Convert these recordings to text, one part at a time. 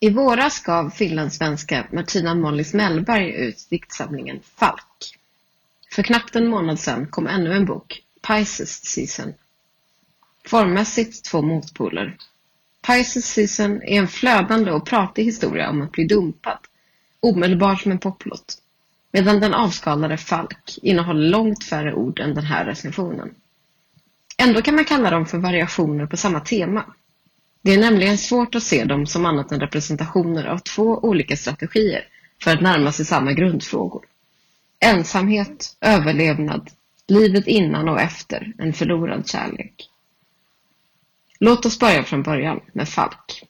I våras gav finlandssvenska Martina Mollis Mellberg ut diktsamlingen Falk. För knappt en månad sedan kom ännu en bok, Pisces Season. Formmässigt två motpoler. Pisces Season är en flödande och pratig historia om att bli dumpad, omedelbart som en poplåt. Medan den avskalade Falk innehåller långt färre ord än den här recensionen. Ändå kan man kalla dem för variationer på samma tema. Det är nämligen svårt att se dem som annat än representationer av två olika strategier för att närma sig samma grundfrågor. Ensamhet, överlevnad, livet innan och efter en förlorad kärlek. Låt oss börja från början med Falk.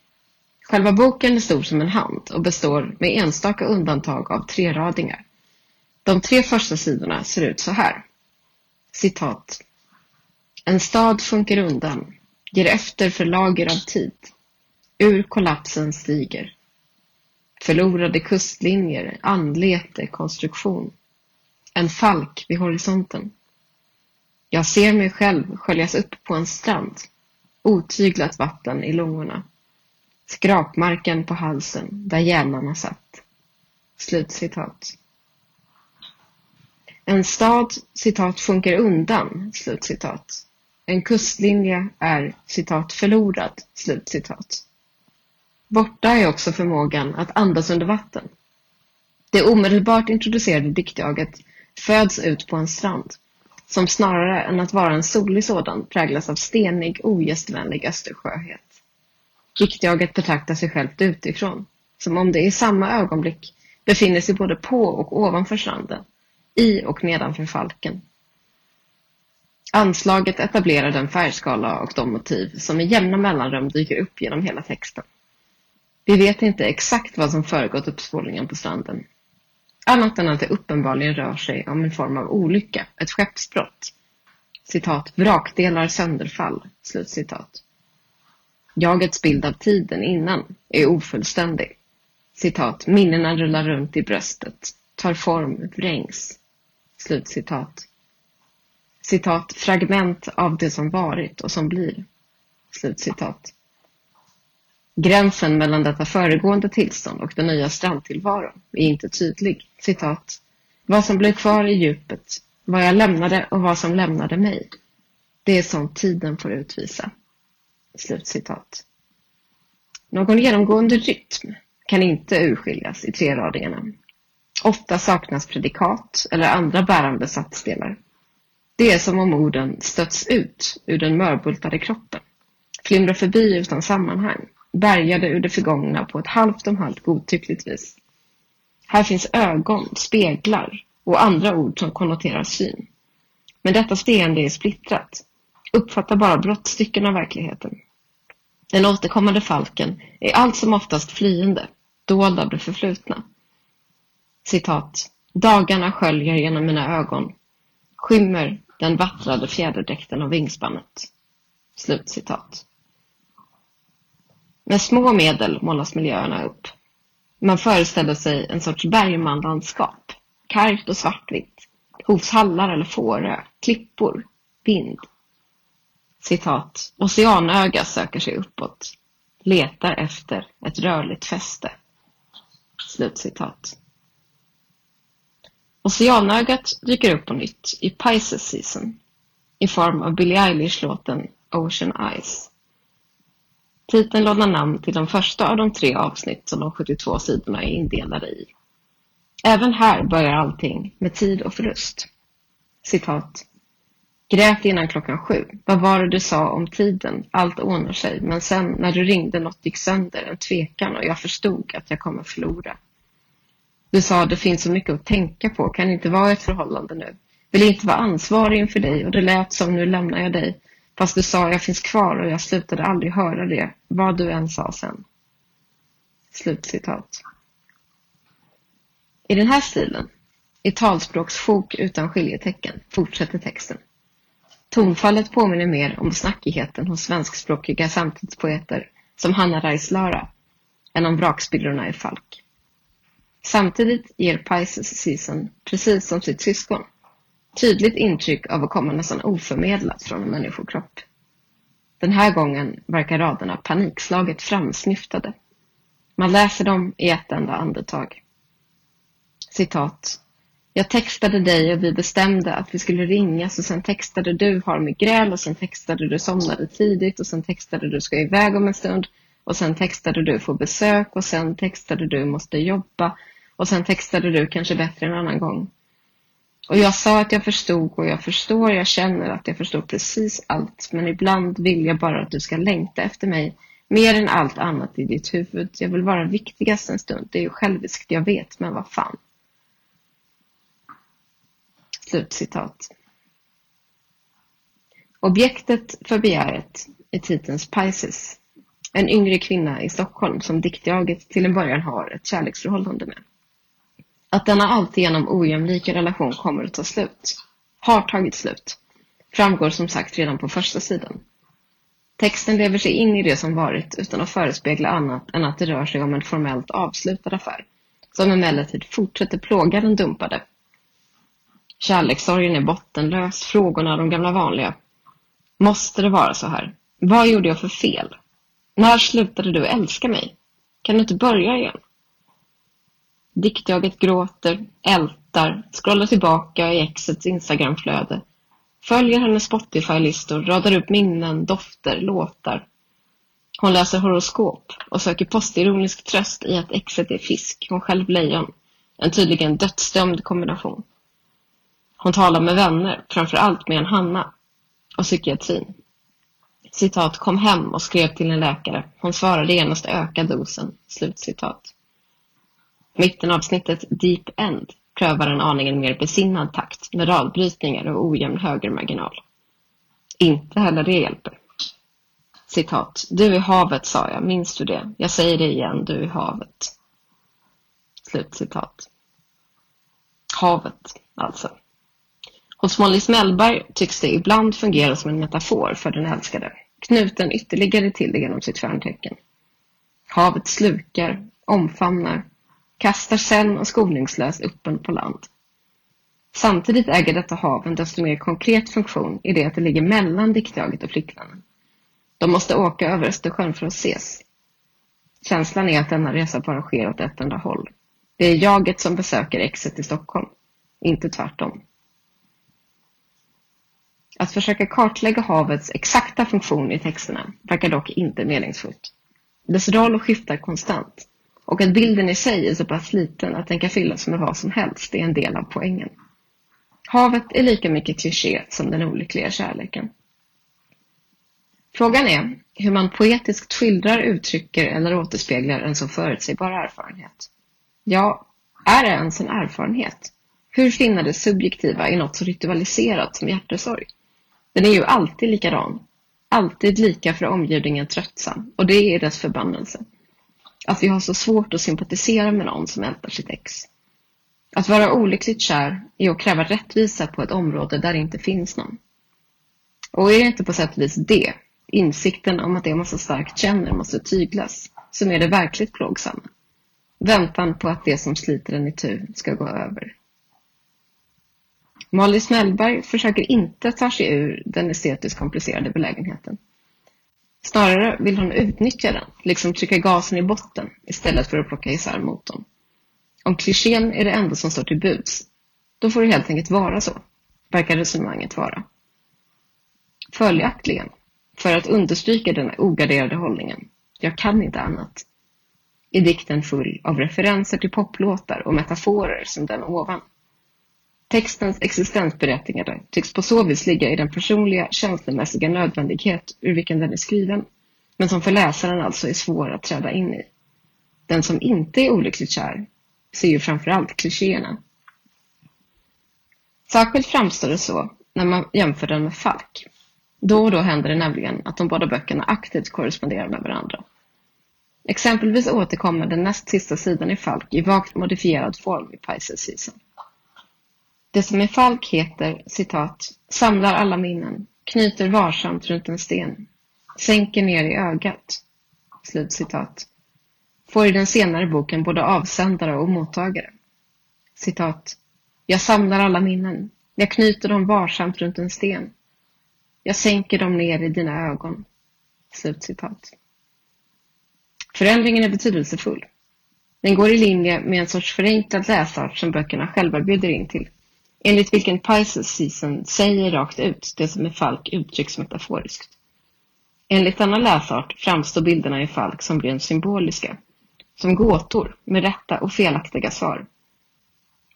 Själva boken är stor som en hand och består med enstaka undantag av tre radingar. De tre första sidorna ser ut så här. Citat. En stad sjunker undan, ger efter för lager av tid. Ur kollapsen stiger. Förlorade kustlinjer, anlete, konstruktion. En falk vid horisonten. Jag ser mig själv sköljas upp på en strand. Otyglat vatten i lungorna. Skrapmarken på halsen där hjärnarna satt. Slutcitat. En stad citat sjunker undan. Slutcitat. En kustlinje är citat förlorad. Slutcitat. Borta är också förmågan att andas under vatten. Det omedelbart introducerade diktjaget föds ut på en strand som snarare än att vara en solig sådan präglas av stenig, ogästvänlig östersjöhet. Diktjaget betraktar sig självt utifrån, som om det i samma ögonblick befinner sig både på och ovanför stranden, i och nedanför falken. Anslaget etablerar den färgskala och de motiv som med jämna mellanrum dyker upp genom hela texten. Vi vet inte exakt vad som föregått uppspolningen på stranden. Annat än att det uppenbarligen rör sig om en form av olycka, ett skeppsbrott. Citat, vrakdelar sönderfall, slutcitat. Jagets bild av tiden innan är ofullständig. Citat, minnena rullar runt i bröstet, tar form, vrängs. Slutcitat. Citat, fragment av det som varit och som blir. Slutcitat. Gränsen mellan detta föregående tillstånd och den nya strandtillvaron är inte tydlig. Citat. Vad som blev kvar i djupet, vad jag lämnade och vad som lämnade mig. Det är sånt tiden får utvisa. Slutcitat. Någon genomgående rytm kan inte urskiljas i treradingarna. Ofta saknas predikat eller andra bärande satsdelar. Det är som om orden stötts ut ur den mörbultade kroppen, flimrar förbi utan sammanhang, bärgade ur det förgångna på ett halvt om halvt godtyckligt vis. Här finns ögon, speglar och andra ord som konnoterar syn. Men detta seende är splittrat, uppfattar bara brottstycken av verkligheten. Den återkommande falken är allt som oftast flyende, dold av det förflutna. Citat. Dagarna sköljer genom mina ögon, skymmer den vattrade fjäderdräkten och vingspannet. Slutcitat. Med små medel målas miljöerna upp. Man föreställer sig en sorts Bergmanlandskap, kargt och svartvitt, hovshallar eller Fårö, klippor, vind. Citat, oceanöga söker sig uppåt, letar efter ett rörligt fäste. Slutcitat. Oceanögat dyker upp på nytt i Pisces Season i form av Billie Eilish-låten Ocean Eyes. Titeln lånar namn till de första av de tre avsnitt som de 72 sidorna är indelade i. Även här börjar allting med tid och förlust. Citat. Grät innan klockan sju. Vad var det du sa om tiden? Allt ordnar sig. Men sen när du ringde något gick sönder, en tvekan och jag förstod att jag kommer förlora. Du sa det finns så mycket att tänka på, kan inte vara ett förhållande nu. Vill inte vara ansvarig inför dig och det lät som nu lämnar jag dig. Fast du sa jag finns kvar och jag slutade aldrig höra det, vad du än sa sen. Slutcitat. I den här stilen, i talspråkssjok utan skiljetecken, fortsätter texten. Tonfallet påminner mer om snackigheten hos svenskspråkiga samtidspoeter som Hanna Reislöra än om vrakspillrorna i Falk. Samtidigt ger Pisces Season, precis som sitt syskon, tydligt intryck av att komma nästan oförmedlat från en människokropp. Den här gången verkar raderna panikslaget framsnyftade. Man läser dem i ett enda andetag. Citat. Jag textade dig och vi bestämde att vi skulle ringas och sen textade du har migrän och sen textade du somnade tidigt och sen textade du ska iväg om en stund och sen textade du får besök och sen textade du måste jobba och sen textade du kanske bättre en annan gång. Och jag sa att jag förstod och jag förstår, jag känner att jag förstår precis allt men ibland vill jag bara att du ska längta efter mig mer än allt annat i ditt huvud. Jag vill vara viktigast en stund. Det är ju själviskt, jag vet, men vad fan. Slutcitat. Objektet för begäret är titelns Pisces, en yngre kvinna i Stockholm som diktjaget till en början har ett kärleksförhållande med. Att denna alltigenom ojämlika relation kommer att ta slut, har tagit slut, framgår som sagt redan på första sidan. Texten lever sig in i det som varit utan att förespegla annat än att det rör sig om en formellt avslutad affär, som emellertid fortsätter plåga den dumpade. Kärlekssorgen är bottenlös, frågorna de gamla vanliga. Måste det vara så här? Vad gjorde jag för fel? När slutade du älska mig? Kan du inte börja igen? Diktjaget gråter, ältar, scrollar tillbaka i exets Instagramflöde, följer hennes Spotify-listor, radar upp minnen, dofter, låtar. Hon läser horoskop och söker postironisk tröst i att exet är fisk, hon själv lejon. En tydligen dödsdömd kombination. Hon talar med vänner, framför allt med en Hanna, och psykiatrin. Citat, kom hem och skrev till en läkare. Hon svarade genast öka dosen. Slutcitat. Mittenavsnittet Deep End prövar en aningen mer besinnad takt med radbrytningar och ojämn högermarginal. Inte heller det hjälper. Citat. Du är havet, sa jag. Minns du det? Jag säger det igen. Du är havet. Slutcitat. Havet, alltså. Hos Molly Smällberg tycks det ibland fungera som en metafor för den älskade, knuten ytterligare till det genom sitt stjärntecken. Havet slukar, omfamnar, kastar sen och skoningslöst upp på land. Samtidigt äger detta hav en desto mer konkret funktion i det att det ligger mellan diktjaget och flickvännen. De måste åka över Östersjön för att ses. Känslan är att denna resa bara sker åt ett enda håll. Det är jaget som besöker exet i Stockholm, inte tvärtom. Att försöka kartlägga havets exakta funktion i texterna verkar dock inte meningsfullt. Dess roll skiftar konstant och att bilden i sig är så pass liten att den kan fyllas med vad som helst är en del av poängen. Havet är lika mycket kliché som den olyckliga kärleken. Frågan är hur man poetiskt skildrar, uttrycker eller återspeglar en så förutsägbar erfarenhet. Ja, är det ens en erfarenhet? Hur finna det subjektiva i något så ritualiserat som hjärtesorg? Den är ju alltid likadan. Alltid lika för omgivningen tröttsam. Och det är dess förbannelse. Alltså, att vi har så svårt att sympatisera med någon som ältar sitt ex. Att vara olyckligt kär är att kräva rättvisa på ett område där det inte finns någon. Och är det inte på sätt och vis det, insikten om att det man så starkt känner måste tyglas, som är det verkligt plågsamma? Väntan på att det som sliter en itu ska gå över. Molly Snellberg försöker inte ta sig ur den estetiskt komplicerade belägenheten. Snarare vill hon utnyttja den, liksom trycka gasen i botten istället för att plocka isär motorn. Om klichén är det enda som står till buds, då får det helt enkelt vara så, verkar resonemanget vara. Följaktligen, för att understryka den ogarderade hållningen, jag kan inte annat, är dikten full av referenser till poplåtar och metaforer som den ovan. Textens existensberättigande tycks på så vis ligga i den personliga, känslomässiga nödvändighet ur vilken den är skriven, men som för läsaren alltså är svår att träda in i. Den som inte är olyckligt kär ser ju framförallt klichéerna. Särskilt framstår det så när man jämför den med Falk. Då och då händer det nämligen att de båda böckerna aktivt korresponderar med varandra. Exempelvis återkommer den näst sista sidan i Falk i vagt modifierad form i Pisces Season. Det som i Falk heter, citat, samlar alla minnen, knyter varsamt runt en sten, sänker ner i ögat, slut citat, får i den senare boken både avsändare och mottagare. Citat, jag samlar alla minnen, jag knyter dem varsamt runt en sten, jag sänker dem ner i dina ögon. Slut citat. Förändringen är betydelsefull. Den går i linje med en sorts förenklad läsart som böckerna själva bjuder in till, enligt vilken Pisces season säger rakt ut det som i Falk uttrycks metaforiskt. Enligt denna läsart framstår bilderna i Falk som rent symboliska, som gåtor med rätta och felaktiga svar.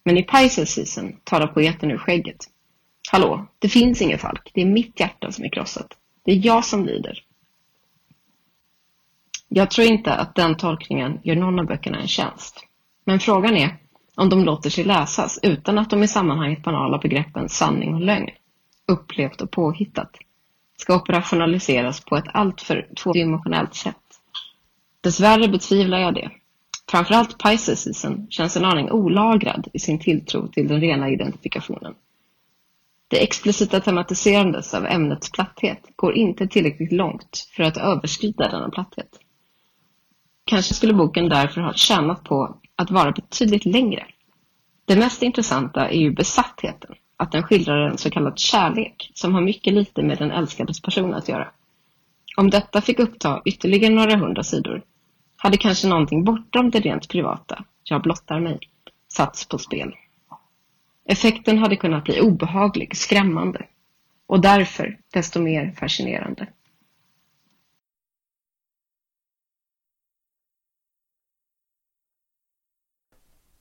Men i Pisces season talar poeten ur skägget. Hallå, det finns ingen Falk, det är mitt hjärta som är krossat. Det är jag som lider. Jag tror inte att den tolkningen gör någon av böckerna en tjänst. Men frågan är om de låter sig läsas utan att de i sammanhanget banala begreppen sanning och lögn, upplevt och påhittat, ska operationaliseras på ett alltför tvådimensionellt sätt. Dessvärre betvivlar jag det. Framförallt Pisces season känns en aning olagrad i sin tilltro till den rena identifikationen. Det explicita tematiserandet av ämnets platthet går inte tillräckligt långt för att överskrida denna platthet. Kanske skulle boken därför ha tjänat på att vara betydligt längre. Det mest intressanta är ju besattheten, att den skildrar en så kallad kärlek som har mycket lite med den älskades person att göra. Om detta fick uppta ytterligare några hundra sidor hade kanske någonting bortom det rent privata, jag blottar mig, satts på spel. Effekten hade kunnat bli obehaglig, skrämmande och därför desto mer fascinerande.